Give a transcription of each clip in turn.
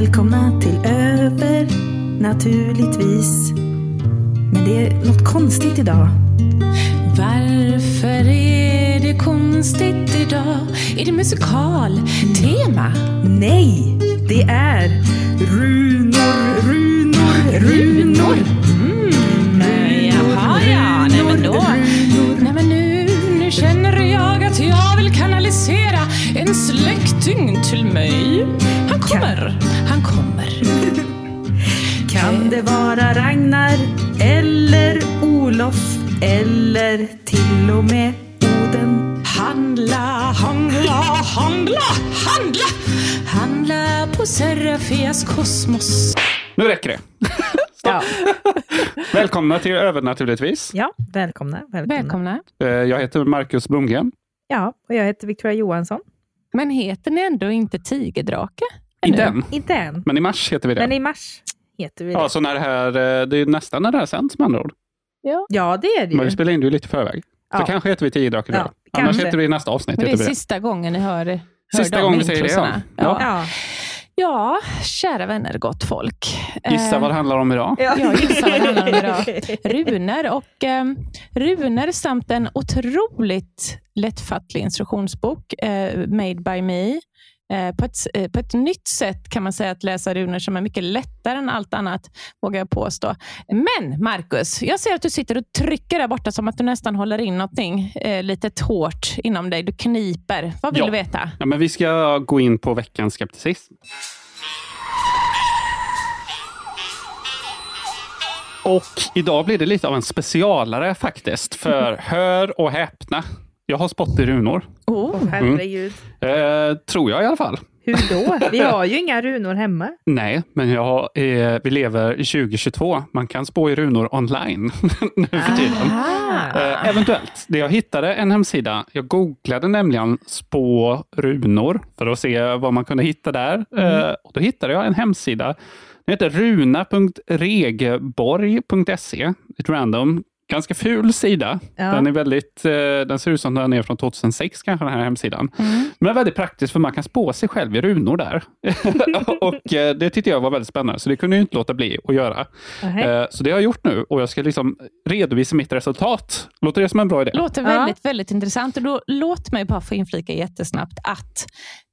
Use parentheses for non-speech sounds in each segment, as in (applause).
Välkomna till Över naturligtvis. Men det är något konstigt idag. Varför är det konstigt idag? Är det musikaltema? Nej, det är runor, runor, Välkomna till Övernaturligtvis. ja välkomna, välkomna. Välkomna. Eh, Jag heter Marcus Blomgren. Ja, och jag heter Victoria Johansson. Men heter ni ändå inte tigerdrake? Inte än, Inte än, men i mars heter vi det. men i mars heter vi det. Ja, så när det här, eh, det är nästan när det här sänds med andra ord. Ja, det är det Men vi spelar in det lite i förväg. Så Ja. kanske heter vi Tigerdraken Ja, idag. Annars kanske. heter vi i nästa avsnitt. Men det är sista gången ni hör, hör Sista gången vi säger det, ja. Ja. Ja. Kära vänner, gott folk. Gissa Eh, vad det handlar om idag. (laughs) Ja. Jag gissar vad det handlar om idag. Runor och eh, runor samt en otroligt lättfattlig instruktionsbok, eh, made by me. Eh, på, ett, eh, på ett nytt sätt kan man säga att läsa runor som är mycket lättare än allt annat, vågar jag påstå. Men Marcus, jag ser att du sitter och trycker där borta som att du nästan håller in någonting eh, lite hårt inom dig. Du kniper. Vad vill Ja. du veta? Ja, men vi ska gå in på veckans skepticism. Och idag blir det lite av en specialare faktiskt. För (laughs) hör och häpna. Jag har spott i runor. Oh. Herregud. Eh, tror jag i alla fall. Hur då? Vi (laughs) har ju inga runor hemma. Nej, men jag har, eh, vi lever i 2022. Man kan spå i runor online (laughs) nu för tiden. Eh, eventuellt. Det jag hittade en hemsida. Jag googlade nämligen spå runor för att se vad man kunde hitta där. Eh, och då hittade jag en hemsida. Den heter runa.regeborg.se. Ett random. Ganska ful sida. Ja. Den, är väldigt, eh, den ser ut som den är från 2006, kanske den här hemsidan. Men väldigt praktiskt, för man kan spå sig själv i runor där. (laughs) (laughs) och eh, Det tyckte jag var väldigt spännande, så det kunde jag inte låta bli att göra. Nähä. Eh, Så det har jag gjort nu och jag ska liksom redovisa mitt resultat. Låter det som en bra idé? låter Ja. väldigt, väldigt intressant. Och då, låt mig bara få inflika jättesnabbt att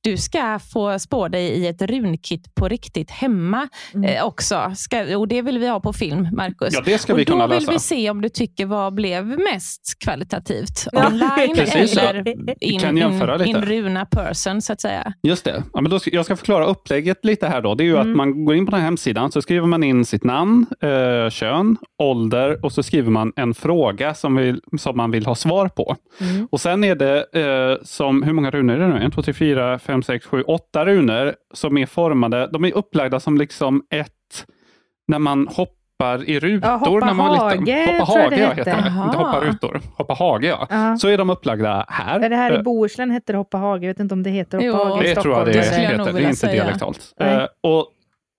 du ska få spå dig i ett runkit på riktigt hemma eh, också. Ska, och Det vill vi ha på film, Marcus. Ja, det ska och vi då kunna vill lösa. vi se om du tycker vad blev mest kvalitativt. Ja. Online Precis eller in, kan jämföra lite. in runa person, så att säga. Just det. Ja, men då ska, jag ska förklara upplägget lite här. då. Det är ju att man går in på den här hemsidan, så skriver man in sitt namn, eh, kön, ålder och så skriver man en fråga som, vill, som man vill ha svar på. Och Sen är det eh, som, hur många runor är det nu? 1, 2, 3, 4, 5, 6, 7, 8 runor som är formade. De är upplagda som liksom ett, när man hoppar i rutor. Ja, hoppa när man hage, liten. Hoppa tror jag det hage, ja, heter det. Inte hoppa rutor. Hoppa hage, ja. Ja. Så är de upplagda här. Är det här Eh, i Bohuslän hette det Hoppa hage. Jag vet inte om det heter Hoppa Jo. hage i det tror jag Stockholm. det Det skulle jag nog heter. Det är inte säga. dialektalt. Eh, och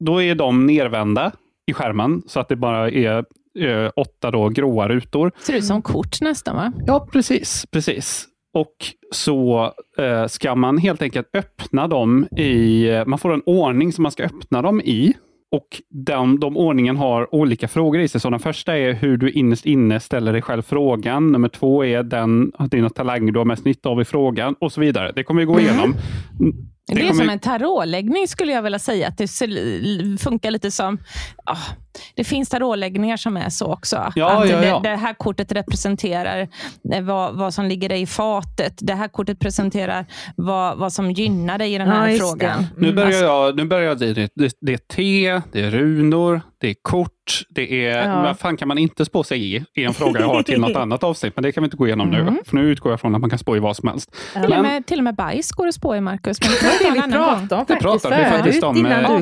då är de nervända i skärmen så att det bara är eh, åtta då gråa rutor. Ser ut som kort nästan, va? Ja, precis. precis. Och så eh, ska man helt enkelt öppna dem i... eh, Man får en ordning som man ska öppna dem i. Och de, de ordningen har olika frågor i sig. Så den första är hur du innerst inne ställer dig själv frågan. Nummer två är den, dina talanger du har mest nytta av i frågan och så vidare. Det kommer vi gå igenom. Det, det är kommer... som en tarotläggning skulle jag vilja säga. Att det funkar lite som... Oh, det finns tarotläggningar som är så också. Ja, att ja, ja. Det, det, här kortet representerar eh, vad, vad som ligger dig i fatet. Det här kortet presenterar vad, vad som gynnar dig i den här frågan. Mm. Nu börjar jag, nu börjar jag det, det, det är te, det är runor, det är kort, det är... Ja. Vad fan kan man inte spå sig i? i en fråga jag har till något (laughs) annat avsnitt, men det kan vi inte gå igenom mm. nu. För nu utgår jag från att man kan spå i vad som helst. Ja. Till, och med, till och med bajs går att spå i, Marcus. Men det är det vi (laughs) pratar om det pratar vi faktiskt om innan eh,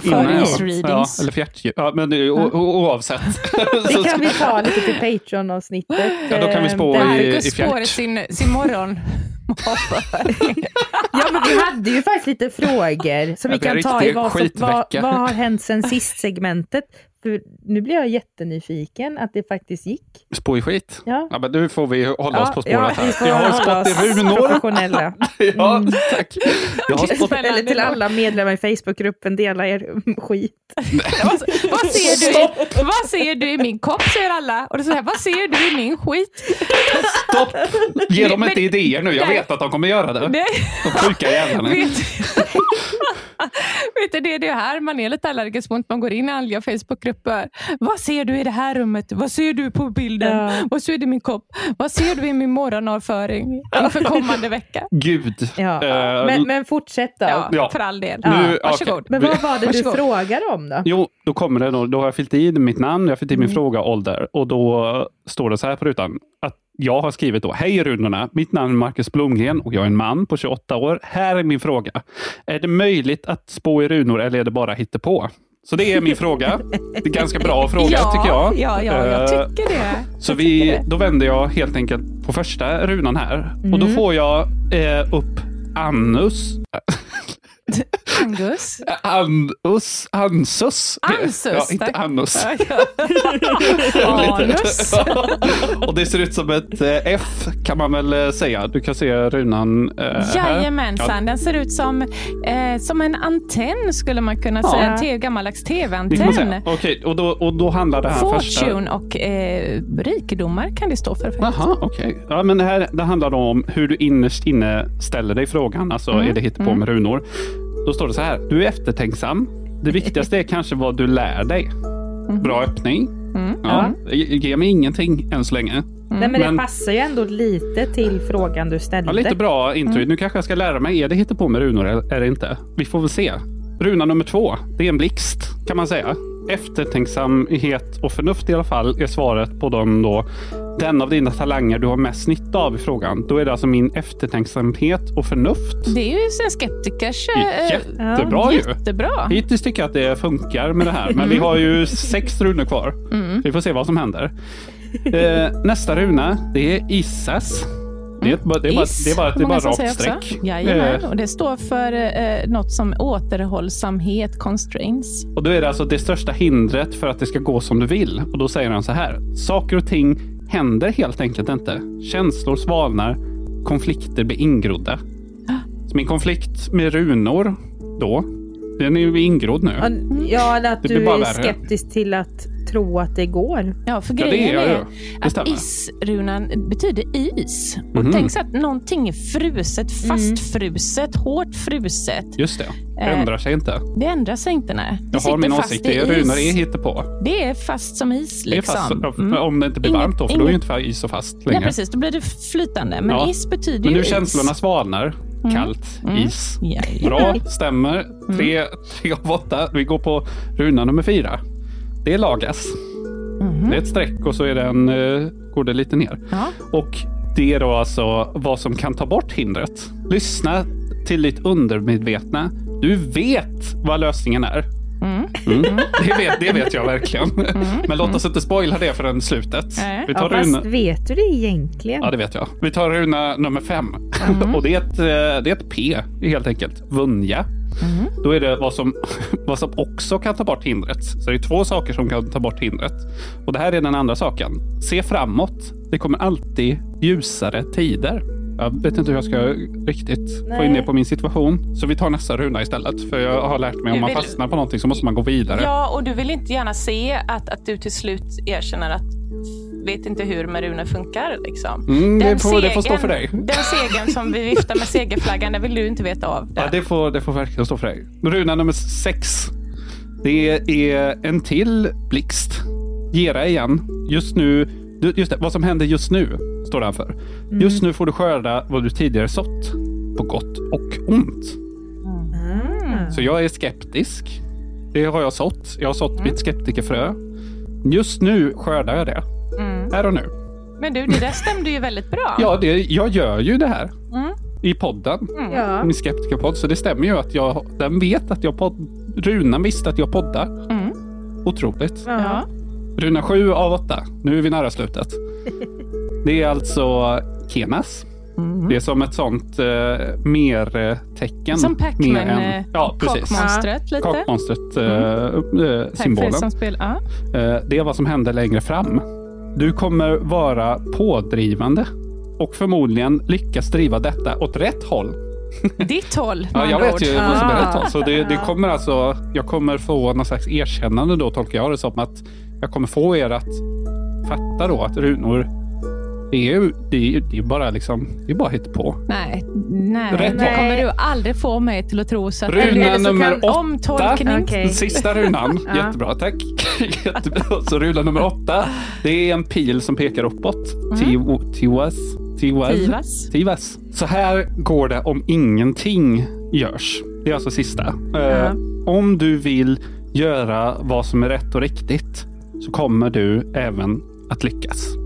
du innan, ja. eller fjärtljud. Ja, men det, o, oavsett. (laughs) det kan vi ta lite till Patreon-avsnittet. Ja, då kan vi spå eh, i, i fjärt. sin, sin morgon. ja, men vi hade ju faktiskt lite frågor som vi kan ta i vad, som, vad, vad har hänt sen sist segmentet. För nu blir jag jättenyfiken att det faktiskt gick. Spå i skit? Ja. ja men nu får vi hålla ja, oss på spåret ja, här. Jag har spått i runor. Professionella. (laughs) ja, mm. tack. Jag har spått... Eller till alla medlemmar i Facebookgruppen, dela er skit. (laughs) vad, vad, ser du, vad ser du i min kopp, säger alla. Och så här, vad ser du i min skit? Stopp! Ge dem inte idéer nu, jag vet att de kommer göra det. De sjuka jävlarna. (laughs) Vet du, det är det här man är lite allergisk mot. Man går in i alla Facebookgrupper. Vad ser du i det här rummet? Vad ser du på bilden? Ja. Vad ser du i min kopp? Vad ser du i min morgonavföring inför kommande vecka? (laughs) Gud. Ja. Uh, men, men fortsätt då. Ja, för all del. Nu, Varsågod. Okay. Men vad var det du frågade om då? Jo, då kommer det. Då, då har jag fyllt i mitt namn, jag har fyllt i min mm. fråga, ålder och då står det så här på rutan. Att jag har skrivit då, hej runorna, mitt namn är Marcus Blomgren och jag är en man på 28 år. Här är min fråga. Är det möjligt att spå i runor eller är det bara hittepå? Så det är min fråga. Det är ganska bra fråga ja, tycker jag. Ja, ja, jag eh, tycker det. Så vi, då vänder jag helt enkelt på första runan här mm. och då mm. får jag eh, upp Annus. (laughs) Angus? Anus. Ansus. Ansus, ja, inte Annus. (laughs) Anus. (laughs) och det ser ut som ett eh, F kan man väl eh, säga. Du kan se runan eh, Jajamensan, ja. den ser ut som, eh, som en antenn skulle man kunna ja. säga. En gammaldags tv-antenn. Okej, och, då, och då handlar det här Fortune första... och eh, rikedomar kan det stå för. Jaha, okej. Okay. Ja, men det här det handlar om hur du innerst inne ställer dig frågan. Alltså, mm. är det hittepå mm. med runor? Då står det så här. Du är eftertänksam. Det viktigaste är kanske vad du lär dig. Mm. Bra öppning. Mm. Ja, Ge mig ingenting än så länge. Nej, men, men det passar ju ändå lite till frågan du ställde. Ja, lite bra intro. Mm. Nu kanske jag ska lära mig. Är det på med runor eller är det inte? Vi får väl se. Runa nummer två. Det är en blixt kan man säga. Eftertänksamhet och förnuft i alla fall är svaret på de då den av dina talanger du har mest nytta av i frågan. Då är det alltså min eftertänksamhet och förnuft. Det är ju en skeptikers... Jättebra ja, ju. Jättebra. Hittills tycker jag att det funkar med det här. Men vi har ju (laughs) sex runor kvar. Mm. Vi får se vad som händer. Eh, nästa runa, det är Issas. Det är, bara, det är bara, det är bara, det är bara rakt streck. Jajamän, eh. och det står för eh, något som återhållsamhet, constraints. Och då är det alltså det största hindret för att det ska gå som du vill. Och då säger han så här. Saker och ting händer helt enkelt inte. Känslor svalnar, konflikter blir ingrodda. Så min konflikt med runor då, den är ju ingrodd nu. Ja, eller att du är skeptisk till att tro att det går. Ja, för grejen ja, det är, är att isrunan betyder is. Och mm. tänk så att någonting är fruset, fastfruset, mm. hårt fruset. Just det, det eh, ändrar sig inte. Det ändrar sig inte, nej. Det jag har min åsikt, det är runor är hittepå. Det är fast som is. Liksom. Det är fast, mm. Om det inte blir inget, varmt då, för inget, då är ju inte is så fast längre. Ja, precis. Då blir det flytande. Men ja. is betyder Men nu is. känslorna svalnar. Mm. Kallt, mm. is. Bra, (laughs) stämmer. Mm. Tre, tre av åtta. Vi går på runa nummer fyra. Det lagas. Mm. Det är ett streck och så är den, uh, går det lite ner. Ja. Och det är då alltså vad som kan ta bort hindret. Lyssna till ditt undermedvetna. Du vet vad lösningen är. Mm. Mm. Det, vet, det vet jag verkligen. Mm. (laughs) Men låt oss inte spoila det förrän slutet. Vi tar ja, runa... vet du det egentligen? Ja, det vet jag. Vi tar runa nummer fem. Mm. (laughs) Och det är, ett, eh, det är ett P helt enkelt. Vunja. Mm. Då är det vad som, (laughs) vad som också kan ta bort hindret. Så det är två saker som kan ta bort hindret. Och det här är den andra saken. Se framåt. Det kommer alltid ljusare tider. Jag vet inte hur jag ska riktigt Nej. få in det på min situation. Så vi tar nästa runa istället. För jag har lärt mig om man vill... fastnar på någonting så måste man gå vidare. Ja, och du vill inte gärna se att, att du till slut erkänner att vet inte hur med runor funkar. Liksom. Mm, det, får, segern, det får stå för dig. Den segern som vi viftar med segerflaggan, det vill du inte veta av. Ja, det, får, det får verkligen stå för dig. Runa nummer sex. Det är en till blixt. Gera igen. Just nu, just det, vad som händer just nu står det här för. Mm. Just nu får du skörda vad du tidigare sått, på gott och ont. Mm. Så jag är skeptisk. Det har jag sått. Jag har sått mm. mitt skeptikerfrö. Just nu skördar jag det. Mm. Här och nu. Men du, det där stämde ju väldigt bra. ja, det, jag gör ju det här. Mm. I podden. Mm. Ja. Min skeptikerpodd. Så det stämmer ju att jag, den vet att jag podd... Runan visste att jag poddar. Mm. Otroligt. Ja. Runa 7 av 8. Nu är vi nära slutet. Det är alltså Kenas. Mm. Det är som ett sånt uh, mer-tecken. Som Pac-Man, än, ja, kockmonstret lite. Kockmonstret, mm. uh, symbolen. Spel, uh. det är vad som händer längre fram. Du kommer vara pådrivande och förmodligen lyckas driva detta åt rätt håll. (laughs) Ditt håll? ja, jag vet ju vad som är rätt håll. Så det, det, kommer alltså, jag kommer få någon slags erkännande då, tolkar jag det som. Att jag kommer få er att fatta då att runor det är ju det är, det är bara liksom, det är bara hitta på. Nej, nej. Rätt nej. kommer du aldrig få mig till att tro så att Runa nummer åtta. Omtolkning. Okay. Sista runan. (laughs) Jättebra, tack. (laughs) Jättebra. Så runa nummer åtta. Det är en pil som pekar uppåt. Mm. Tivas. Tivas. Tivas. Så här går det om ingenting görs. Det är alltså sista. Mm. om du vill göra vad som är rätt och riktigt så kommer du även att lyckas.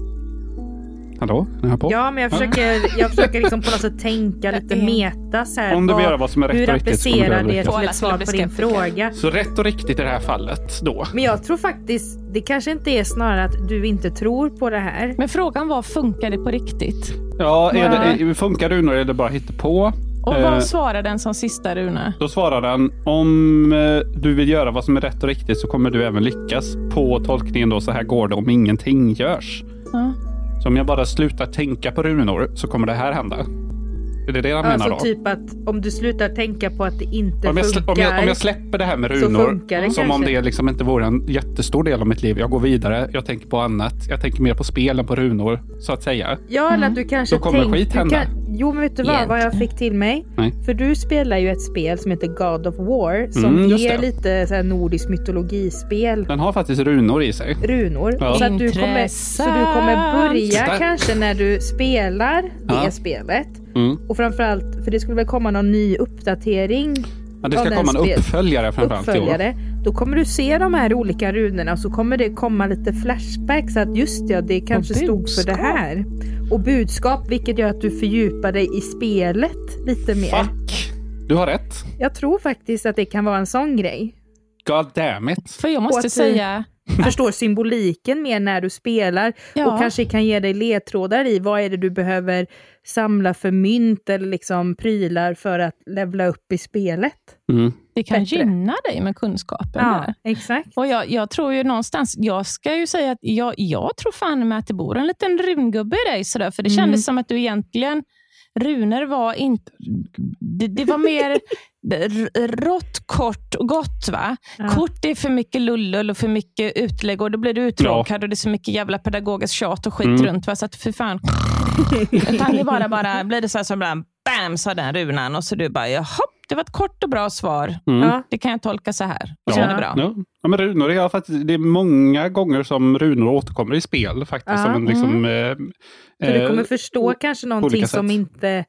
Hallå? Är jag på? Ja, men jag försöker, jag försöker liksom på något sätt tänka lite meta. Så här, Om du vill göra vad som är rätt hur och riktigt. Hur applicerar det till ett svar på din fråga? Så rätt och riktigt i det här fallet då? Men jag tror faktiskt, det kanske inte är snarare att du inte tror på det här. Men frågan var, funkar det på riktigt? Ja, är det, är, funkar runor eller är det bara på? Och vad eh, svarar den som sista Rune? Då svarar den om eh, du vill göra vad som är rätt och riktigt så kommer du även lyckas på tolkningen då så här går det om ingenting görs. Så om jag bara slutar tänka på runor så kommer det här hända. Är det det han alltså menar då? typ att om du slutar tänka på att det inte om jag, funkar. Om jag, om jag släpper det här med runor. Som kanske. om det liksom inte vore en jättestor del av mitt liv. Jag går vidare, jag tänker på annat. Jag tänker mer på spel än på runor, så att säga. Ja, eller att du kanske Då kommer tänk, skit hända. Kan, jo, men vet du vad, vad jag fick till mig? Nej. För du spelar ju ett spel som heter God of War, som mm, ger lite så här nordisk mytologispel. Den har faktiskt runor i sig. Runor. Ja. Så, att du kommer, så du kommer börja kanske när du spelar det ja. spelet. Mm. Och framförallt, för det skulle väl komma någon ny uppdatering. Ja, det ska komma en uppföljare framförallt. Uppföljare. Då kommer du se de här olika runorna och så kommer det komma lite flashbacks. Att just ja, det kanske stod för det här. Och budskap, vilket gör att du fördjupar dig i spelet lite mer. Fuck! Du har rätt. Jag tror faktiskt att det kan vara en sån grej. God damn it. För jag måste säga förstår symboliken mer när du spelar ja. och kanske kan ge dig ledtrådar i vad är det du behöver samla för mynt eller liksom prylar för att levla upp i spelet. Mm. Det kan Bättre. gynna dig med kunskapen. Ja, där. exakt. Och jag, jag, tror ju någonstans, jag ska ju säga att jag, jag tror fan med att det bor en liten rungubbe i dig, sådär, för det kändes mm. som att du egentligen runor var inte... Det, det var mer (laughs) rått, kort och gott. va? Ja. Kort är för mycket lullull och för mycket utlägg och då blir du uttråkad ja. och det är så mycket jävla pedagogiskt tjat och skit mm. runt. Va? Så att för fan. (laughs) Utan det bara, bara blir det så här som bara, bam, sa den runan och så du bara, jaha, det var ett kort och bra svar. Mm. Det kan jag tolka så här. Och så ja. är det bra. Ja. Ja, men runor är faktiskt, det är många gånger som runor återkommer i spel. faktiskt. Ja. Som en, liksom, mm. eh, så du kommer förstå eh, kanske någonting som inte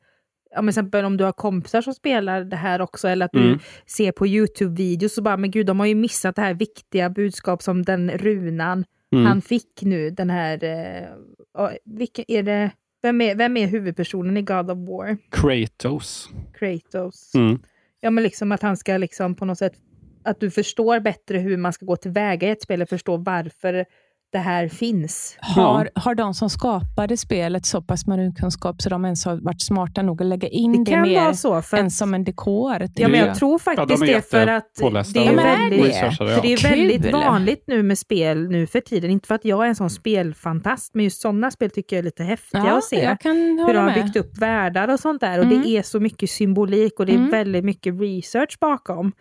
men exempel om du har kompisar som spelar det här också, eller att du mm. ser på YouTube-videos och bara, men gud, de har ju missat det här viktiga budskap som den runan mm. han fick nu, den här, eh, vilken är det, vem är, vem är huvudpersonen i God of War? Kratos. Kratos. Mm. Ja, men liksom att han ska liksom på något sätt, att du förstår bättre hur man ska gå tillväga i ett spel, och förstå varför det här finns. Har, har de som skapade spelet så pass marinkunskap så de ens har varit smarta nog att lägga in det, det mer så, för än som en dekor? Ja, men jag tror faktiskt ja, de det för att det är väldigt, för det är väldigt vanligt nu med spel nu för tiden. Inte för att jag är en sån spelfantast, men just sådana spel tycker jag är lite häftiga ja, att se. hur de har byggt upp världar och sånt där. Och mm. det är så mycket symbolik och det är mm. väldigt mycket research bakom.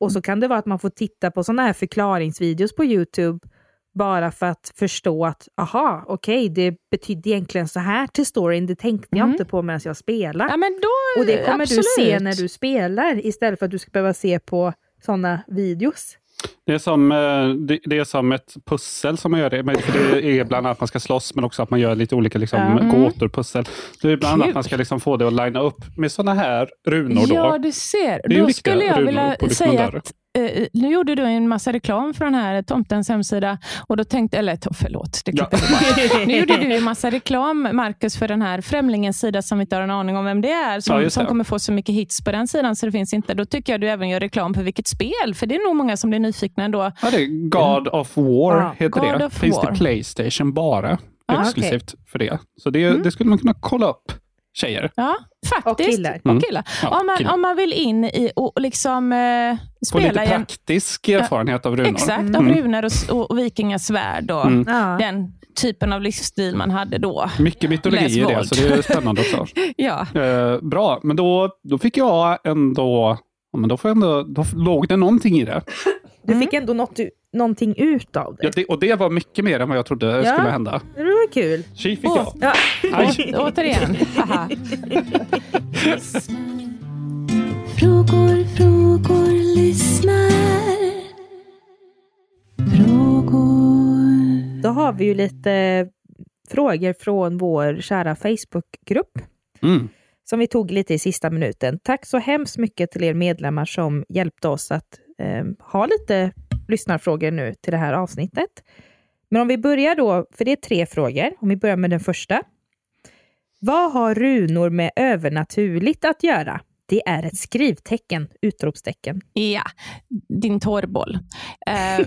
Och så kan det vara att man får titta på sådana här förklaringsvideos på Youtube bara för att förstå att, aha, okej, okay, det betyder egentligen så här till storyn. Det tänkte jag mm. inte på medan jag spelar. Ja, men då, och det kommer absolut. du se när du spelar istället för att du ska behöva se på sådana videos. Det är, som, eh, det är som ett pussel som man gör. Det, det är bland annat att man ska slåss, men också att man gör lite olika liksom, mm. gåtor, pussel. Det är bland annat att man ska liksom få det att linea upp med sådana här runor. Då. Ja, du ser. Det då skulle jag vilja säga att eh, nu gjorde du en massa reklam för den här tomtens hemsida. Och då tänkte, eller förlåt, det ja. (laughs) Nu gjorde du en massa reklam, Marcus, för den här Främlingens sida som vi inte har en aning om vem det är. Som, ja, som kommer få så mycket hits på den sidan så det finns inte. Då tycker jag du även gör reklam för vilket spel. För det är nog många som blir nyfikna ändå. Ja, det är God of War, ja. heter God det. Finns War. det Playstation bara. Ah, exklusivt okay. för det. Så det, mm. det skulle man kunna kolla upp tjejer. Ja, faktiskt. Och killar. Och killar. Mm. Ja, om, man, killar. om man vill in i och liksom eh, spela... Få lite praktisk erfarenhet av runor. Exakt, mm. av runor och, och vikingasvärd och mm. den typen av livsstil man hade då. Mycket mytologi i det, så det är spännande också. (laughs) ja. Eh, bra, men då, då fick jag ändå... Ja, men då, får ändå, då låg det någonting i det. Du fick ändå något någonting ut av det. Ja, det, och det var mycket mer än vad jag trodde ja, skulle hända. Var kul. Tji fick jag. Ja. Å, återigen. frågor, frågor, lyssnar. Frågor. Då har vi ju lite frågor från vår kära Facebookgrupp. Mm. Som vi tog lite i sista minuten. Tack så hemskt mycket till er medlemmar som hjälpte oss att eh, ha lite lyssnarfrågor nu till det här avsnittet. Men om vi börjar då, för det är tre frågor. Om vi börjar med den första. Vad har runor med övernaturligt att göra? Det är ett skrivtecken! Utropstecken. Ja, din torrboll. Eh, (laughs)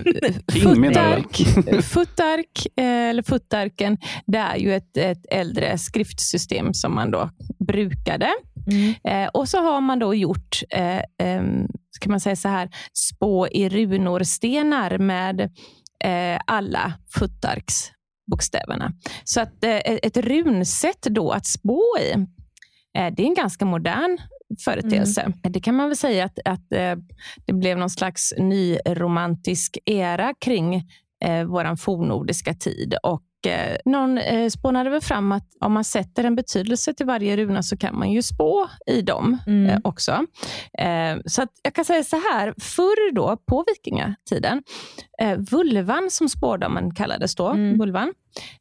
futtark, (laughs) futtark, eh, eller futtarken, det är ju ett, ett äldre skriftsystem som man då brukade. Mm. Eh, och så har man då gjort, eh, eh, ska man säga så här, spå i runorstenar med eh, alla futtarksbokstäverna. Så att eh, ett runsätt då att spå i, eh, det är en ganska modern företeelse. Mm. Det kan man väl säga att, att eh, det blev någon slags nyromantisk era kring eh, vår fornnordiska tid och eh, någon eh, spånade väl fram att om man sätter en betydelse till varje runa så kan man ju spå i dem mm. eh, också. Eh, så jag kan säga så här, förr då på vikingatiden, eh, vulvan som spårdamen kallades då, mm. vulvan,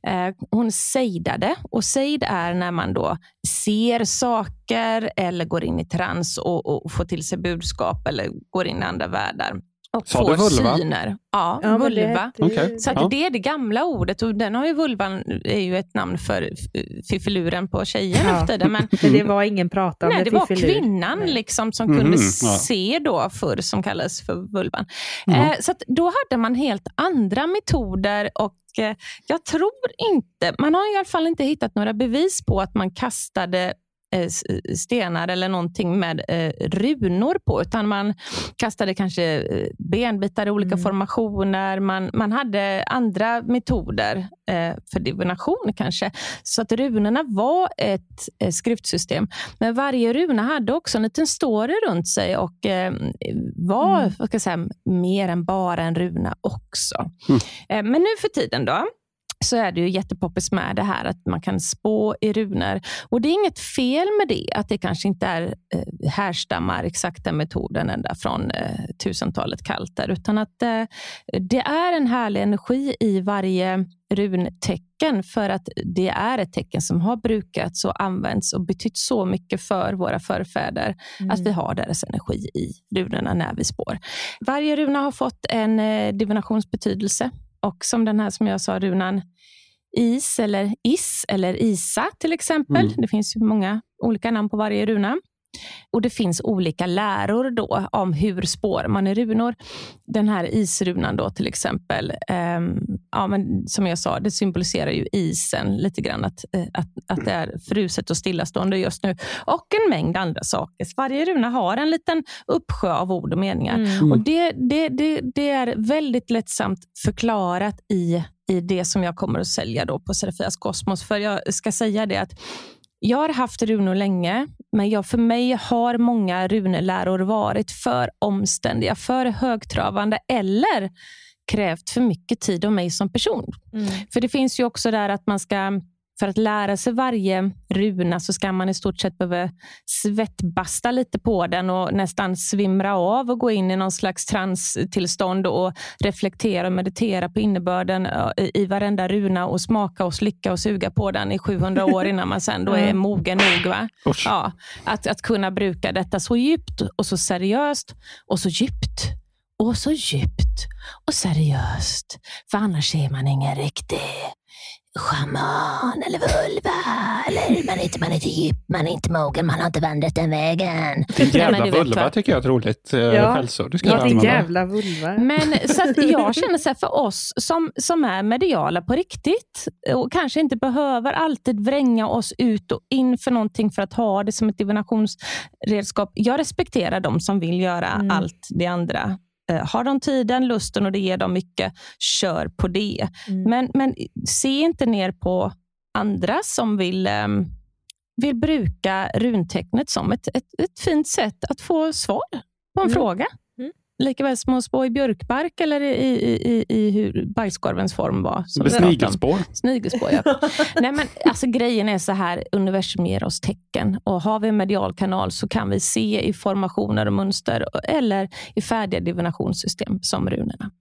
eh, hon sejdade och sejd är när man då ser saker eller går in i trans och, och får till sig budskap eller går in i andra världar och Sa får vulva? syner. Ja, ja vulva. Det. Så ja. det är det gamla ordet och den har ju vulvan är ju ett namn för fiffiluren på tjejer ja. efter det. Men, (laughs) men det var ingen pratande Nej, det var kvinnan liksom som kunde mm, se då förr som kallades för vulvan. Mm. Eh, så då hade man helt andra metoder och eh, jag tror inte, man har i alla fall inte hittat några bevis på att man kastade stenar eller någonting med eh, runor på, utan man kastade kanske eh, benbitar i olika mm. formationer. Man, man hade andra metoder för divination kanske. Så att runorna var ett skriftsystem. Men varje runa hade också en liten story runt sig och var mm. ska säga, mer än bara en runa också. Mm. Men nu för tiden då, så är det ju jättepoppis med det här att man kan spå i runor. Och det är inget fel med det, att det kanske inte är, eh, härstammar exakt den metoden ända från eh, tusentalet kalter, utan att eh, det är en härlig energi i varje runtecken för att det är ett tecken som har brukats och använts och betytt så mycket för våra förfäder mm. att vi har deras energi i runorna när vi spår. Varje runa har fått en eh, divinationsbetydelse och som den här som jag sa, runan is eller is eller isa till exempel. Mm. Det finns många olika namn på varje runa. Och Det finns olika läror då om hur spår man i runor. Den här isrunan då till exempel, eh, ja, men som jag sa, det symboliserar ju isen lite grann. Att, eh, att, att det är fruset och stillastående just nu. Och en mängd andra saker. Varje runa har en liten uppsjö av ord och meningar. Mm. Och det, det, det, det är väldigt lättsamt förklarat i i det som jag kommer att sälja då på Serafias Kosmos. För jag ska säga det att jag har haft runor länge, men jag, för mig har många runeläror varit för omständiga, för högtravande eller krävt för mycket tid av mig som person. Mm. För det finns ju också där att man ska för att lära sig varje runa så ska man i stort sett behöva svettbasta lite på den och nästan svimra av och gå in i någon slags transtillstånd och reflektera och meditera på innebörden i varenda runa och smaka och slicka och suga på den i 700 år innan man sen då (laughs) är mogen nog. Ja, att, att kunna bruka detta så djupt och så seriöst och så djupt och så djupt och seriöst. För annars är man ingen riktig shaman eller vulva. Eller man är inte, man är inte djup, man är inte mogen, man har inte vandrat den vägen. Din jävla vulva tycker jag är ett roligt eh, ja. skällsord. Ja, din jävla vulva. Men så (laughs) jag känner så här, för oss som, som är mediala på riktigt och kanske inte behöver alltid vränga oss ut och in för någonting för att ha det som ett divinationsredskap. Jag respekterar de som vill göra mm. allt det andra har de tiden, lusten och det ger dem mycket, kör på det. Mm. Men, men se inte ner på andra som vill, um, vill bruka runtecknet som ett, ett, ett fint sätt att få svar på en mm. fråga. Likaväl som att spå i björkbark eller i, i, i, i hur bajskorvens form var. Snigelspår. Snigelspår, ja. (laughs) Nej, men, alltså, grejen är så här, universum ger oss tecken. Och har vi en medial kanal så kan vi se i formationer och mönster eller i färdiga divinationssystem som runorna.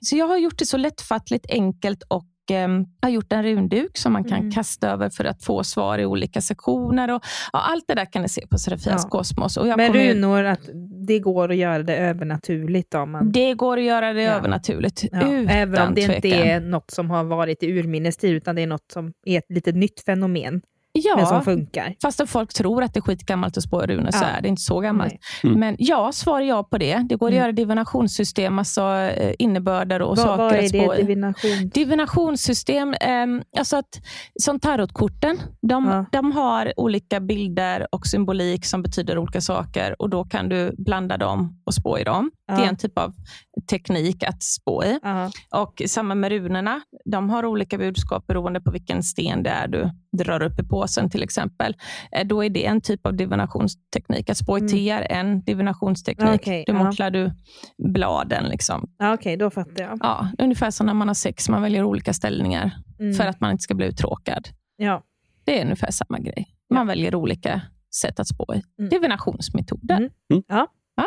Så jag har gjort det så lättfattligt, enkelt och eh, har gjort en runduk som man kan mm. kasta över för att få svar i olika sektioner. Och, ja, allt det där kan ni se på Serafias ja. Kosmos. Och jag Men runor, att det går att göra det övernaturligt? Då, man... Det går att göra det ja. övernaturligt, ja. utan Även om det tvekan. inte är något som har varit i urminnes tid, utan det är något som är ett lite nytt fenomen. Ja, men som funkar. fast folk tror att det är skitgammalt att spå runor, ja. så är det inte så gammalt. Mm. Men ja, svar ja på det. Det går att mm. göra divinationssystem, alltså eh, innebörder och Va, saker vad är det, divination? Divinationssystem, eh, alltså att, som tarotkorten, de, ja. de har olika bilder och symbolik som betyder olika saker och då kan du blanda dem och spå i dem. Ja. Det är en typ av teknik att spå i. Ja. Och samma med runorna. De har olika budskap beroende på vilken sten det är du drar upp i påsen till exempel. Eh, då är det en typ av divinationsteknik. Att spå i te mm. är en divinationsteknik. Okay, då ja. du bladen. Liksom. Okej, okay, då fattar jag. Ja, ungefär som när man har sex. Man väljer olika ställningar mm. för att man inte ska bli uttråkad. Ja. Det är ungefär samma grej. Man väljer olika sätt att spå i. Mm. Divinationsmetoder. Mm. Mm. Ja. ja.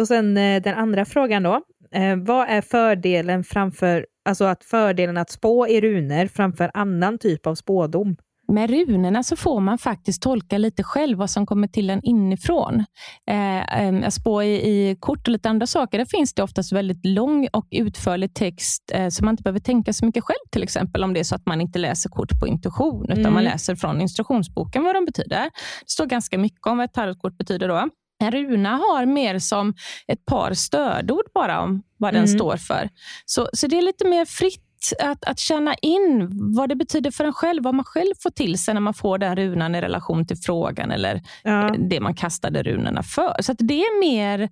Och sen eh, den andra frågan då. Eh, vad är fördelen framför, alltså att fördelen att spå i runor framför annan typ av spådom? Med runorna så får man faktiskt tolka lite själv vad som kommer till en inifrån. Eh, eh, att spå i, i, kort och lite andra saker, där finns det oftast väldigt lång och utförlig text eh, så man inte behöver tänka så mycket själv. Till exempel om det är så att man inte läser kort på intuition, utan mm. man läser från instruktionsboken vad de betyder. Det står ganska mycket om vad ett tarotkort betyder då. En runa har mer som ett par stödord bara om vad den mm. står för. Så, så det är lite mer fritt att, att känna in vad det betyder för en själv, vad man själv får till sig när man får den runan i relation till frågan eller ja. det man kastade runorna för. Så det är mer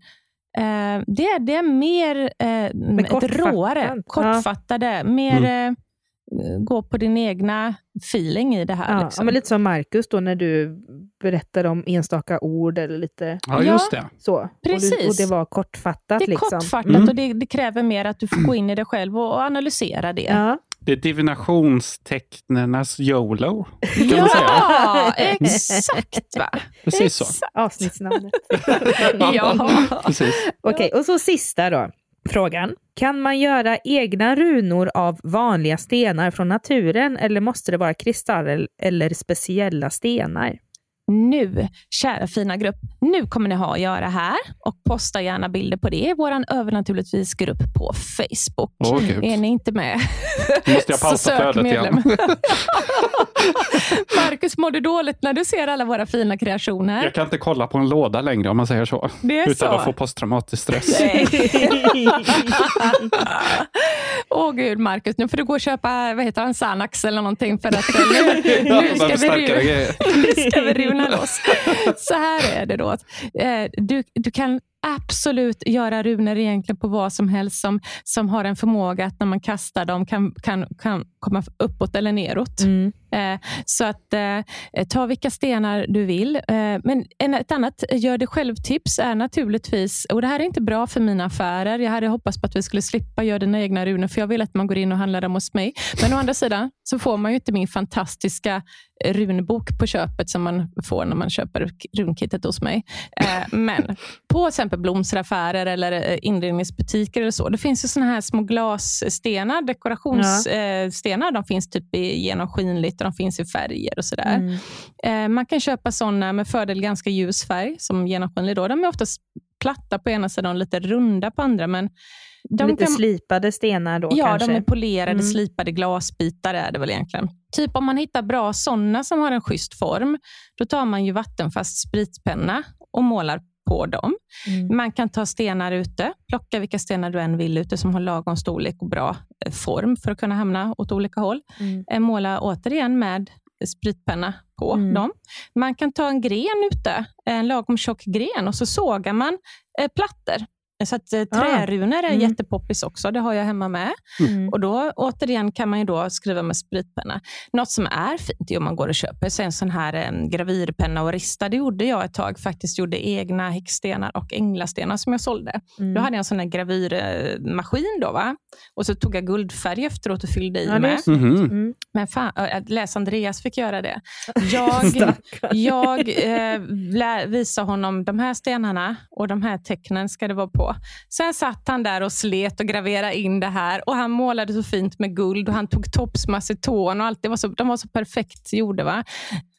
eh, det, är, det är mer eh, ett råare, kortfattade, ja. mer mm. Eh, gå på din egna feeling i det här. Ja, liksom. men lite som Marcus då när du berättade om enstaka ord eller lite ja, just det. så. Precis. Och, du, och det var kortfattat. Det är liksom. kortfattat mm. och det, det, kräver mer att du får gå in i det själv och, och analysera det. Ja. Det är divinationstecknernas YOLO. Kan ja, man säga. exakt. Va? Precis så. Avsnittsnamnet. (laughs) ja, precis. Okej, okay, och så sista då. Frågan. Kan man göra egna runor av vanliga stenar från naturen eller måste det vara kristaller eller speciella stenar? Nu, kära fina grupp, nu kommer ni ha att göra här och posta gärna bilder på det i vår övernaturligtvis grupp på Facebook. Oh, är ni inte med? måste jag (laughs) pausa flödet igen. (laughs) Marcus, mår du dåligt när du ser alla våra fina kreationer? Jag kan inte kolla på en låda längre om man säger så. Det är utan så. att få posttraumatisk stress. (laughs) Åh oh, gud, Marcus, nu får du gå och köpa vad heter han, Xanax eller någonting för att nu, nu ska, vi, nu ska vi runa loss. (laughs) Så här är det då. Eh, du, du kan absolut göra runor egentligen på vad som helst som, som har en förmåga att när man kastar dem kan, kan, kan komma uppåt eller neråt. Mm. Eh, så att eh, ta vilka stenar du vill. Eh, men en, ett annat gör det själv-tips är naturligtvis, och det här är inte bra för mina affärer. Jag hade hoppats på att vi skulle slippa göra dina egna runor, för jag vill att man går in och handlar dem hos mig. Men å andra sidan så får man ju inte min fantastiska runbok på köpet som man får när man köper runkittet hos mig. Eh, men på exempel blomsteraffärer eller eh, inredningsbutiker eller så, det finns ju såna här små glasstenar, dekorationsstenar. Ja. De finns typ i genomskinligt och de finns i färger och sådär. Mm. Man kan köpa såna med fördel ganska ljus färg som genomskinlig. Då. De är oftast platta på ena sidan och lite runda på andra. Men de Lite kan... slipade stenar då ja, kanske? Ja, de är polerade, mm. slipade glasbitar är det väl egentligen. Typ om man hittar bra sådana som har en schysst form, då tar man ju vattenfast spritpenna och målar på dem. Mm. Man kan ta stenar ute, plocka vilka stenar du än vill ute som har lagom storlek och bra eh, form för att kunna hamna åt olika håll. Mm. Eh, måla återigen med spritpenna på mm. dem. Man kan ta en gren ute, en lagom tjock gren och så sågar man eh, plattor så att, eh, ah. trärunor är mm. jättepoppis också. Det har jag hemma med. Mm. Och då återigen kan man ju då skriva med spritpenna. Något som är fint är om man går och köper sig en sån här eh, gravyrpenna och rista. Det gjorde jag ett tag. Faktiskt gjorde egna häckstenar och änglastenar som jag sålde. Mm. Då hade jag en sån här gravyrmaskin. Då, va? Och så tog jag guldfärg efteråt och fyllde i ja, med. Mm. Mm. Men fan, läs Andreas fick göra det. (laughs) Jag, jag eh, visade honom de här stenarna och de här tecknen ska det vara på. Sen satt han där och slet och graverade in det här och han målade så fint med guld och han tog topsmaceton och allt. Det var så, de var så perfekt gjorda. Va?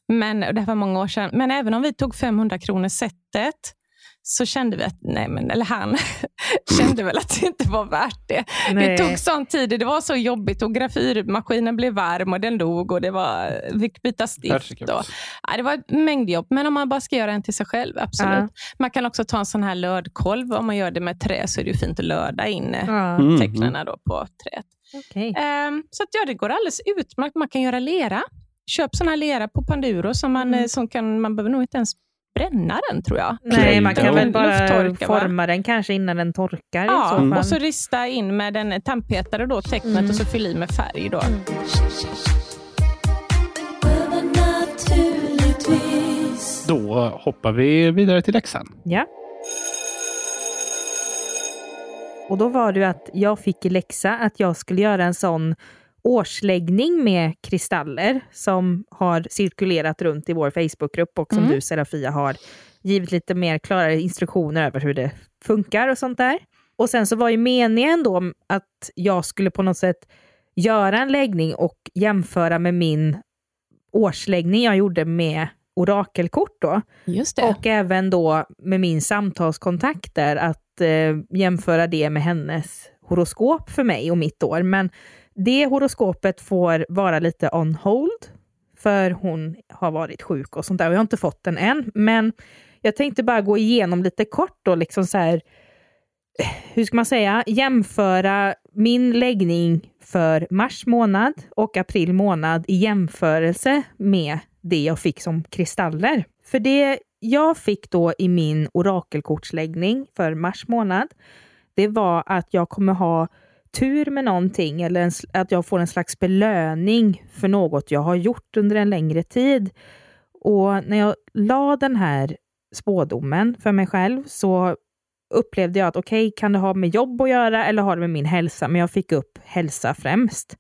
Men, det var många år sedan. Men även om vi tog 500 kronor setet så kände vi att, nej men, eller han (laughs) kände väl att det inte var värt det. Nej. Det tog sån tid, det var så jobbigt och grafyrmaskinen blev varm och den dog och det var, vi fick byta stift. Och, ja, det var en mängd jobb, men om man bara ska göra en till sig själv, absolut. Ja. Man kan också ta en sån här lödkolv, om man gör det med trä så är det fint att löda in mm. tecknen då på träet. Okay. Um, ehm, så att, ja, det går alldeles utmärkt. Man kan göra lera. Köp sån här lera på Panduro som man, mm. som kan, man behöver nog inte ens bränna den tror jag. Nej, man kan väl bara forma va? den kanske innan den torkar. Ja, mm. och så rista in med en tandpetare då, tecknet mm. och så fyll i med färg. Då. Mm. Då hoppar vi vidare till läxan. Ja. Och då var det att jag fick i läxa att jag skulle göra en sån årsläggning med kristaller som har cirkulerat runt i vår Facebookgrupp och som mm. du Serafia har givit lite mer klara instruktioner över hur det funkar och sånt där. Och sen så var ju meningen då att jag skulle på något sätt göra en läggning och jämföra med min årsläggning jag gjorde med orakelkort då. Just det. Och även då med min samtalskontakter, att eh, jämföra det med hennes horoskop för mig och mitt år. Men det horoskopet får vara lite on hold, för hon har varit sjuk och sånt där. Och jag har inte fått den än, men jag tänkte bara gå igenom lite kort och liksom så här, hur ska man säga, jämföra min läggning för mars månad och april månad i jämförelse med det jag fick som kristaller. För det jag fick då i min orakelkortsläggning för mars månad, det var att jag kommer ha tur med någonting eller en, att jag får en slags belöning för något jag har gjort under en längre tid. Och när jag la den här spådomen för mig själv så upplevde jag att okej, okay, kan det ha med jobb att göra eller har det med min hälsa? Men jag fick upp hälsa främst.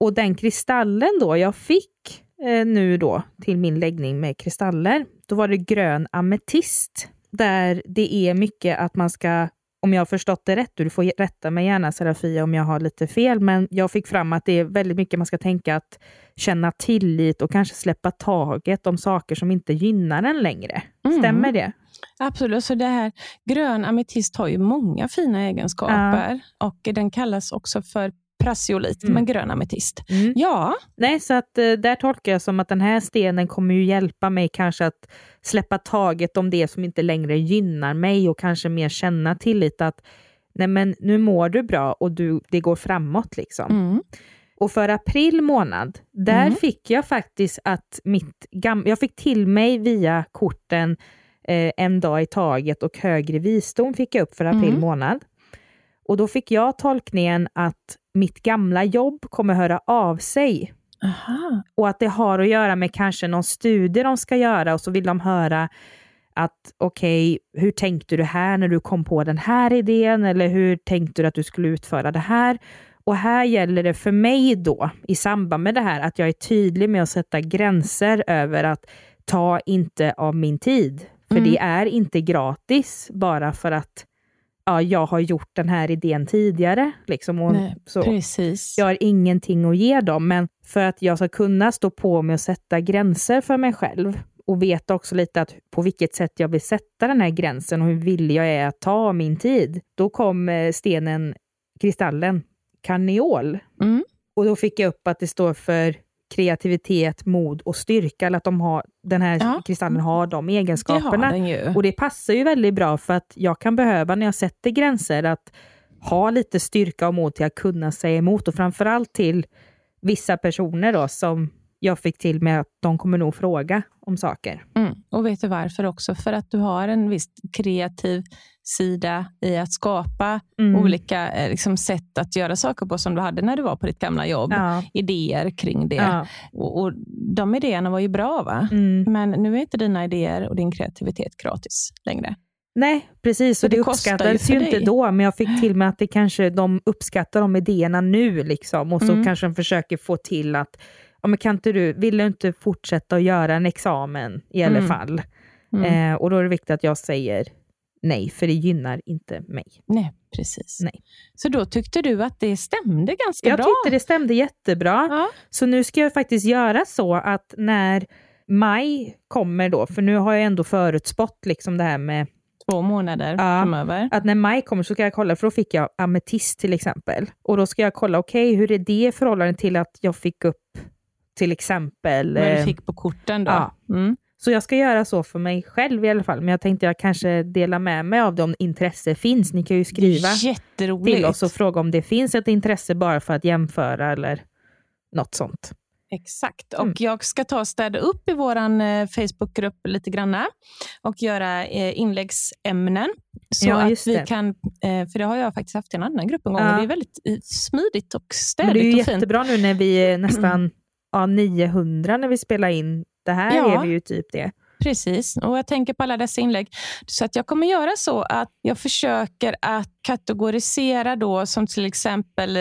Och den kristallen då jag fick eh, nu då till min läggning med kristaller, då var det grön ametist. Där det är mycket att man ska om jag har förstått det rätt, du får rätta mig gärna Serafia om jag har lite fel, men jag fick fram att det är väldigt mycket man ska tänka att känna tillit och kanske släppa taget om saker som inte gynnar en längre. Mm. Stämmer det? Absolut. Så det här, grön ametist har ju många fina egenskaper ja. och den kallas också för prassiolit, mm. men grön ametist. Mm. Ja. Nej, så att eh, där tolkar jag som att den här stenen kommer ju hjälpa mig kanske att släppa taget om det som inte längre gynnar mig och kanske mer känna tillit att nej men nu mår du bra och du, det går framåt liksom. Mm. Och för april månad, där mm. fick jag faktiskt att mitt gam jag fick till mig via korten eh, en dag i taget och högre visdom fick jag upp för april mm. månad. Och då fick jag tolkningen att mitt gamla jobb kommer höra av sig. Aha. Och att det har att göra med kanske någon studie de ska göra och så vill de höra att okej, okay, hur tänkte du här när du kom på den här idén eller hur tänkte du att du skulle utföra det här? Och här gäller det för mig då, i samband med det här, att jag är tydlig med att sätta gränser över att ta inte av min tid. För mm. det är inte gratis bara för att ja, jag har gjort den här idén tidigare. Liksom, och Nej, så. Precis. Jag har ingenting att ge dem, men för att jag ska kunna stå på mig och sätta gränser för mig själv och veta också lite att på vilket sätt jag vill sätta den här gränsen och hur villig jag är att ta min tid. Då kom eh, stenen, kristallen, karneol. Mm. Och då fick jag upp att det står för kreativitet, mod och styrka, eller att de har, den här ja. kristallen har de egenskaperna. Det och det passar ju väldigt bra för att jag kan behöva, när jag sätter gränser, att ha lite styrka och mod till att kunna säga emot och framförallt till vissa personer då som jag fick till med att de kommer nog fråga om saker. Mm. Och vet du varför också? För att du har en viss kreativ sida i att skapa mm. olika eh, liksom, sätt att göra saker på som du hade när du var på ditt gamla jobb. Ja. Idéer kring det. Ja. Och, och, De idéerna var ju bra, va? Mm. men nu är inte dina idéer och din kreativitet gratis längre. Nej, precis. Och det, det uppskattades ju, ju inte då, men jag fick till mig att det kanske, de uppskattar de idéerna nu. Liksom, och så mm. kanske de försöker få till att ja, men kan inte du, vill du inte fortsätta att göra en examen i alla mm. fall? Mm. Eh, och då är det viktigt att jag säger nej, för det gynnar inte mig. Nej, precis. Nej. Så då tyckte du att det stämde ganska jag bra? Jag tyckte det stämde jättebra. Ja. Så nu ska jag faktiskt göra så att när maj kommer då, för nu har jag ändå förutspått liksom det här med två månader ja, framöver. Att när maj kommer så ska jag kolla, för då fick jag ametist till exempel. Och då ska jag kolla, okej, okay, hur är det i förhållande till att jag fick upp till exempel... Vad du eh, fick på korten då? Ja. Mm. Så jag ska göra så för mig själv i alla fall, men jag tänkte jag kanske dela med mig av det om intresse finns. Ni kan ju skriva till oss och fråga om det finns ett intresse bara för att jämföra eller något sånt. Exakt, och mm. jag ska ta och städa upp i vår eh, Facebookgrupp lite grann och göra eh, inläggsämnen. Så ja, att vi det. kan, eh, för det har jag faktiskt haft i en annan grupp en gång ja. och det är väldigt smidigt och städigt Men Det är jättebra nu när vi är (clears throat) nästan ja, 900 när vi spelar in. Det här ja. är vi ju typ det. Precis, och jag tänker på alla dessa inlägg. Så att jag kommer göra så att jag försöker att kategorisera då som till exempel eh,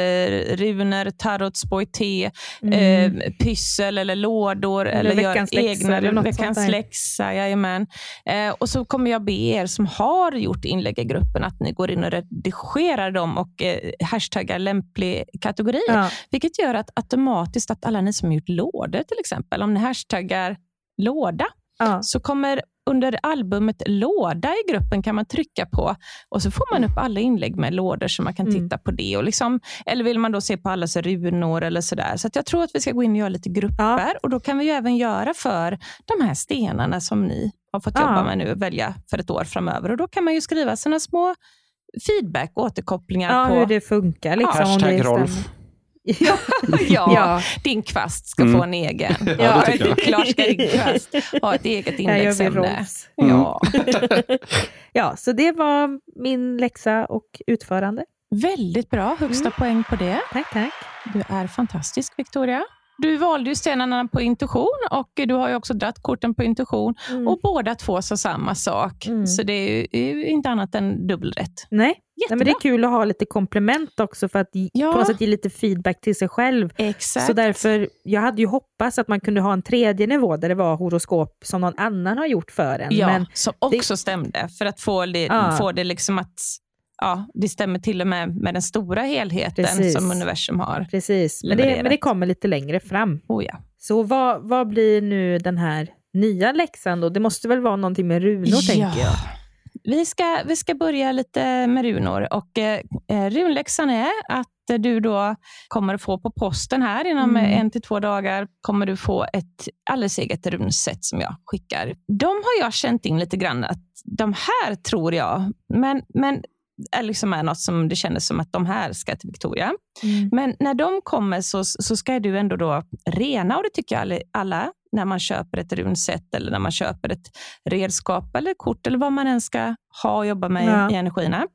runor, tarotspoj, mm. eh, pyssel eller lådor eller, eller veckans gör egna eller veckans läxa. Jajamän. Eh, och så kommer jag be er som har gjort inlägg i gruppen att ni går in och redigerar dem och eh, hashtaggar lämplig kategori. Ja. Vilket gör att automatiskt att alla ni som har gjort lådor till exempel, om ni hashtaggar låda ja. så kommer under albumet låda i gruppen kan man trycka på och så får man upp alla inlägg med lådor så man kan mm. titta på det. Och liksom, eller vill man då se på allas runor eller sådär. Så jag tror att vi ska gå in och göra lite grupper ja. och då kan vi även göra för de här stenarna som ni har fått jobba ja. med nu och välja för ett år framöver. Och Då kan man ju skriva sina små feedback, återkopplingar ja, på hur det funkar. Liksom. Hashtag Rolf. (laughs) Ja, ja, din kvast ska mm. få en egen. Ja, ja klart ska din (laughs) kvast ha ett eget indexämne. Mm. Ja. (laughs) ja, så det var min läxa och utförande. Väldigt bra, högsta mm. poäng på det. Tack, tack. Du är fantastisk Victoria. Du valde ju stenarna på intuition och du har ju också dratt korten på intuition. Mm. Och båda två sa samma sak. Mm. Så det är ju inte annat än dubbelrätt. Nej. Nej, men det är kul att ha lite komplement också för att ja. på något sätt ge lite feedback till sig själv. Exakt. Så därför, jag hade ju hoppats att man kunde ha en tredje nivå där det var horoskop som någon annan har gjort för en. Ja, men som också det... stämde. För att få det, ja. få det liksom att ja, det stämmer till och med med den stora helheten Precis. som universum har. Precis, men det, men det kommer lite längre fram. Oh ja. Så vad, vad blir nu den här nya läxan då? Det måste väl vara någonting med runor, ja. tänker jag. Vi ska, vi ska börja lite med runor. Och, eh, runläxan är att du då kommer att få på posten här inom mm. en till två dagar kommer du få ett alldeles eget runset som jag skickar. De har jag känt in lite grann att de här tror jag, men, men är, liksom är något som det kändes som att de här ska till Victoria. Mm. Men när de kommer så, så ska du ändå då rena och det tycker jag alla när man köper ett runset eller när man köper ett redskap eller kort eller vad man än ska ha och jobba med ja. i energierna.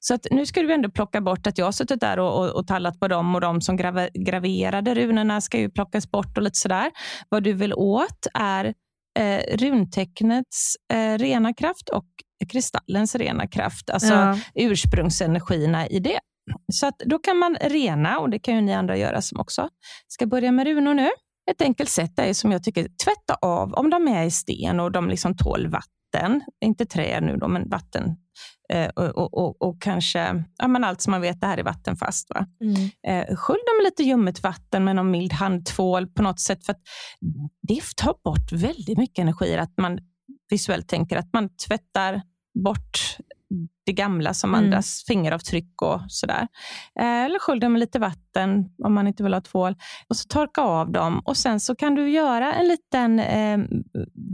Så att nu ska du ändå plocka bort att jag har suttit där och, och, och tallat på dem och de som grav, graverade runorna ska ju plockas bort och lite sådär. Vad du vill åt är eh, runtecknets eh, rena kraft och kristallens rena kraft, alltså ja. ursprungsenergierna i det. Så att då kan man rena och det kan ju ni andra göra som också ska börja med runor nu. Ett enkelt sätt är som jag tycker, tvätta av om de är i sten och de liksom tål vatten. Inte trä nu då, men vatten. Eh, och, och, och, kanske ja, men allt som man vet, det här är vattenfast. Va? Mm. Eh, skölj dem med lite ljummet vatten med någon mild handtvål på något sätt. För att det tar bort väldigt mycket energi att man visuellt tänker att man tvättar bort det gamla som mm. andras fingeravtryck och sådär. Eh, eller skölj dem med lite vatten om man inte vill ha tvål. Och så torka av dem och sen så kan du göra en liten eh,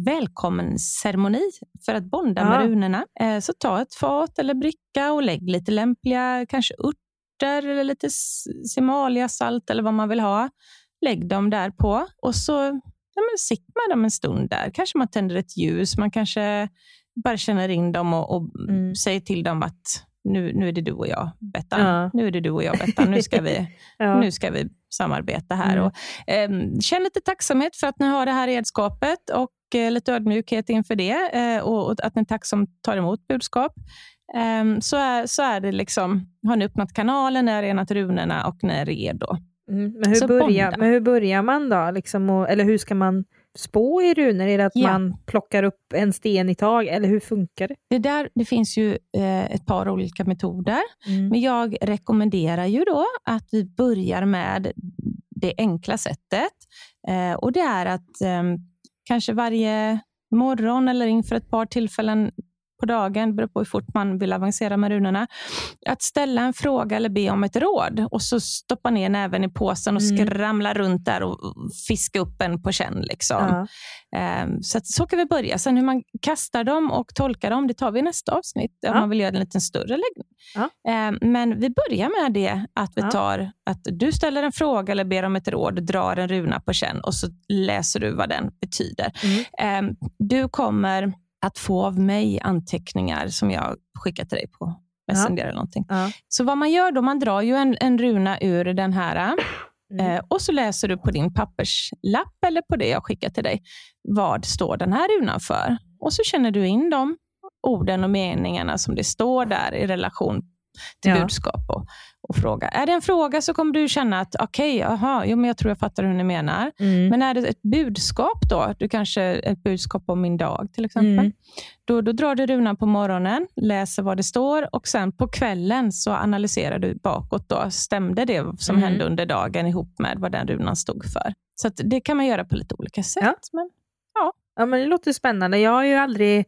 välkommenceremoni för att bonda ja. med runorna. Eh, så ta ett fat eller bricka och lägg lite lämpliga, kanske örter eller lite salt eller vad man vill ha. Lägg dem där på och så ja, men sitter man dem en stund där. Kanske man tänder ett ljus, man kanske bara känner in dem och, och mm. säger till dem att nu, nu är det du och jag, Bettan. Ja. Nu är det du och jag, Bettan. Nu ska vi, (laughs) ja. nu ska vi samarbeta här. Mm. Och, eh, känn lite tacksamhet för att ni har det här redskapet och eh, lite ödmjukhet inför det eh, och, och, att ni tacksamt tar emot budskap. Eh, så, är, så är det liksom, har ni öppnat kanalen, ni har renat runorna och ni är redo. Mm. Men, hur börjar, men hur börjar man då? Liksom, och, eller hur ska man spå i runor? Är det att ja. man plockar upp en sten i tag, eller hur funkar det? Det, där, det finns ju eh, ett par olika metoder, mm. men jag rekommenderar ju då att vi börjar med det enkla sättet. Eh, och Det är att eh, kanske varje morgon eller inför ett par tillfällen på dagen, beror på hur fort man vill avancera med runorna. Att ställa en fråga eller be om ett råd och så stoppa ner näven i påsen och mm. skramla runt där och fiska upp en på känn. Liksom. Ja. Um, så, att, så kan vi börja. Sen hur man kastar dem och tolkar dem, det tar vi i nästa avsnitt ja. om man vill göra en lite större läggning. Ja. Um, men vi börjar med det att vi tar att du ställer en fråga eller ber om ett råd, drar en runa på känn och så läser du vad den betyder. Mm. Um, du kommer att få av mig anteckningar som jag skickar till dig på Messenger ja. eller någonting. Ja. Så vad man gör då, man drar ju en, en runa ur den här mm. eh, och så läser du på din papperslapp eller på det jag skickar till dig. Vad står den här runan för? Och så känner du in de orden och meningarna som det står där i relation till ja. budskap och, och fråga. Är det en fråga så kommer du känna att okej, okay, jag tror jag fattar hur ni menar. Mm. Men är det ett budskap då, du kanske ett budskap om min dag till exempel. Mm. Då, då drar du runan på morgonen, läser vad det står och sen på kvällen så analyserar du bakåt. Då. Stämde det som mm. hände under dagen ihop med vad den runan stod för? Så det kan man göra på lite olika sätt. Ja. Men, ja. Ja, men det låter spännande. Jag har ju aldrig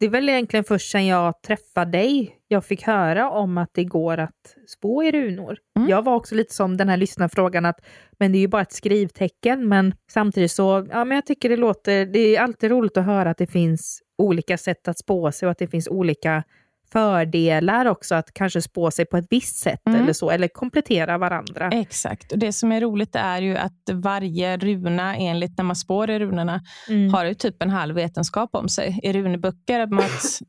det är väl egentligen först sedan jag träffade dig jag fick höra om att det går att spå i runor. Mm. Jag var också lite som den här lyssnarfrågan att men det är ju bara ett skrivtecken men samtidigt så, ja men jag tycker det låter, det är alltid roligt att höra att det finns olika sätt att spå sig och att det finns olika fördelar också att kanske spå sig på ett visst sätt mm. eller så, eller komplettera varandra. Exakt, och det som är roligt är ju att varje runa, enligt när man spår i runorna, mm. har ju typ en halv vetenskap om sig. I runeböcker, om att,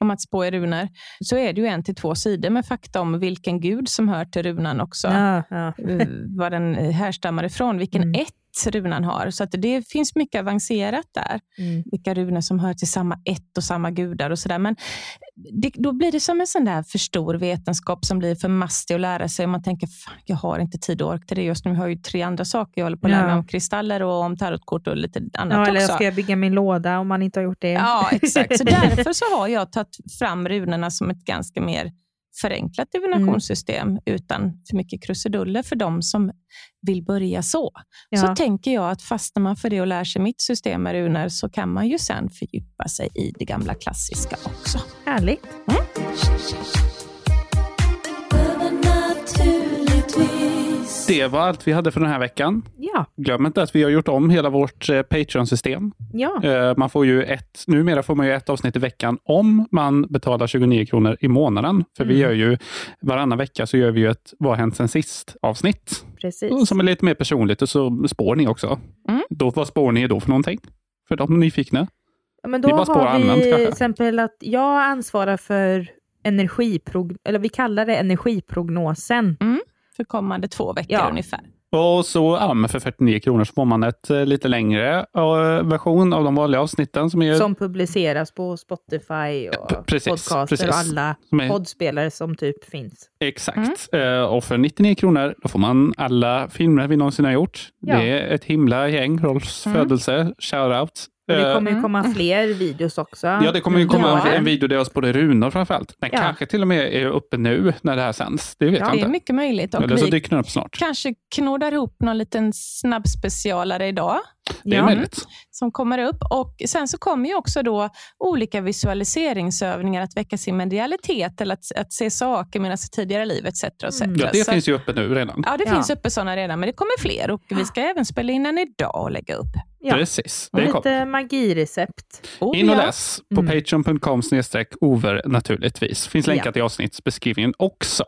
om att spå i runor, så är det ju en till två sidor med fakta om vilken gud som hör till runan också. Ja, ja. Var den härstammar ifrån, vilken mm. ett runan har. Så att det finns mycket avancerat där. Mm. Vilka runor som hör till samma ett och samma gudar och sådär. Men det, då blir det som en sån där för stor vetenskap som blir för mastig att lära sig. Man tänker, jag har inte tid och ork till det just nu. Jag har ju tre andra saker. Jag håller på att lära mig om kristaller och om tarotkort och lite annat ja, eller också. ska jag bygga min låda om man inte har gjort det? Ja, exakt. Så (laughs) därför så har jag tagit fram runorna som ett ganska mer förenklat divinationssystem mm. utan för mycket krusiduller för de som vill börja så. Ja. Så tänker jag att fastnar man för det och lär sig mitt system med runor så kan man ju sen fördjupa sig i det gamla klassiska också. Härligt. Mm. Det var allt vi hade för den här veckan. Ja. Glöm inte att vi har gjort om hela vårt eh, Patreon-system. Ja. Eh, man får ju ett, numera får man ju ett avsnitt i veckan om man betalar 29 kronor i månaden. För vi Mm. gör ju varannan vecka så gör vi ju ett Vad har hänt sen sist avsnitt. Precis. Som är lite mer personligt och så spår ni också. Mm. Då, vad spår ni då för någonting? För de nyfikna. Ja, men Vi då bara spår har vi kanske. till exempel att jag ansvarar för energiprog... Eller vi kallar det energiprognosen. För kommande två veckor Ja. ungefär. Och så ja, men för 49 kronor så får man ett eh, lite längre eh, version av de vanliga avsnitten som är Som publiceras på Spotify och precis, podcaster precis. och alla Som är- poddspelare som typ finnt. Exakt. Eh, och för 99 kronor då får man alla filmer vi någonsin har gjort. Ja. Det är ett himla gäng. Rolfs Mm. födelse, shoutout. Och det Eh, kommer ju Mm. komma fler videos också. Ja, det kommer ju komma Ja. en video där jag spår runor framförallt. Den Ja. kanske till och med är uppe nu när det här sänds. Det vet Ja, jag Det är inte. mycket möjligt. Och Eller så dyker den upp snart. kanske knådar ihop någon liten snabbspecialare idag Det är Ja. möjligt. som kommer upp. Och Sen så kommer ju också då olika visualiseringsövningar att väcka sin medialitet eller att, att se saker medan i tidigare liv etc. etc. Mm. Ja, det Så- finns ju uppe nu redan. Ja, det Ja. finns uppe sådana redan, men det kommer fler och vi ska även spela in en idag och lägga upp. Ja. Precis. Det kommer. lite magirecept. Oh, In och ja. läs på Mm. patreon.com over naturligtvis. Finns länkar Ja. till avsnittsbeskrivningen också.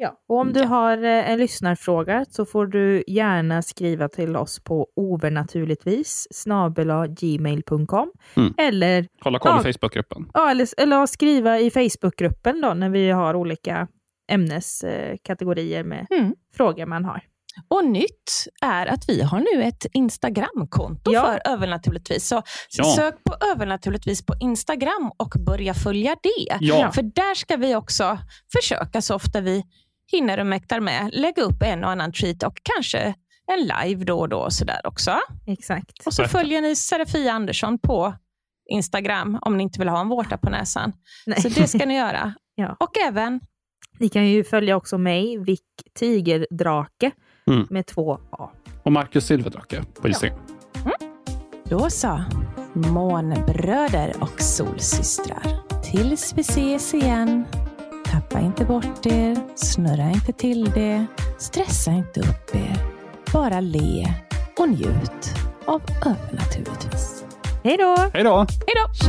Ja. Och om du har eh, en lyssnarfråga så får du gärna skriva till oss på overnaturligtvis snabela gmail.com Mm. eller, Hålla koll Ja. i Facebookgruppen. ja, eller, eller skriva i Facebookgruppen då när vi har olika ämneskategorier med Mm. frågor man har. Och nytt är att vi har nu ett Instagramkonto Ja. för Övernaturligtvis. Så Ja. sök på Övernaturligtvis på Instagram och börja följa det. Ja. För där ska vi också försöka så ofta vi hinner och mäktar med lägga upp en och annan treat och kanske en live då och då och sådär också. Exakt. Och så följer ni Serafia Andersson på Instagram om ni inte vill ha en vårta på näsan. Nej. Så det ska ni göra. (laughs) Ja. Och även Ni kan ju följa också mig, Vick Tigerdrake Mm. med två A. Och Marcus Silverdrake på Instagram. Då så, månbröder och solsystrar. Tills vi ses igen. Tappa inte bort er, snurra inte till det, stressa inte upp er. Bara le och njut av övernaturligtvis. Hej då! Hej då! Hej då!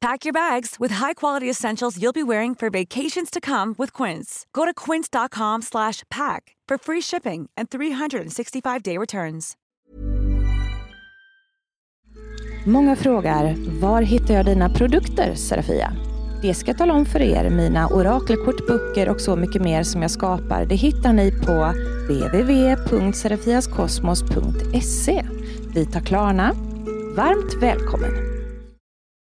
Pack your bags with high-quality essentials you'll be wearing for vacations to come with Quince. Go to quince.com slash pack for free shipping and 365-day returns. Många frågar, var hittar jag dina produkter, Serafia? Det ska jag tala om för er. Mina orakelkort, böcker och så mycket mer som jag skapar, det hittar ni på www.serafiaskosmos.se. Vi tar Klarna. Varmt välkommen!